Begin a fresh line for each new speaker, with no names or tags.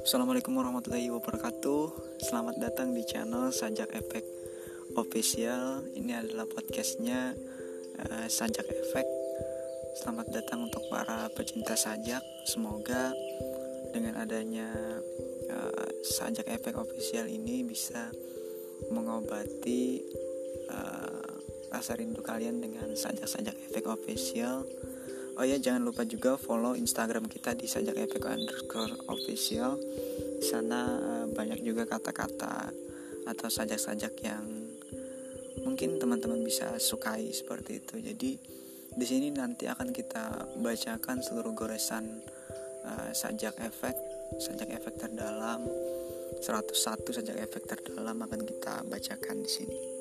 Assalamualaikum warahmatullahi wabarakatuh. Selamat datang di channel Sajak Efek Official. Ini adalah podcastnya uh, Sajak Efek. Selamat datang untuk para pecinta sajak Semoga dengan adanya uh, Sajak Efek Official ini bisa mengobati uh, rasa rindu kalian dengan sajak-sajak efek official Oh ya jangan lupa juga follow Instagram kita di sajak efek underscore official. Di sana uh, banyak juga kata-kata atau sajak-sajak yang mungkin teman-teman bisa sukai seperti itu. Jadi di sini nanti akan kita bacakan seluruh goresan uh, sajak efek, sajak efek terdalam 101 sajak efek terdalam akan kita bacakan di sini.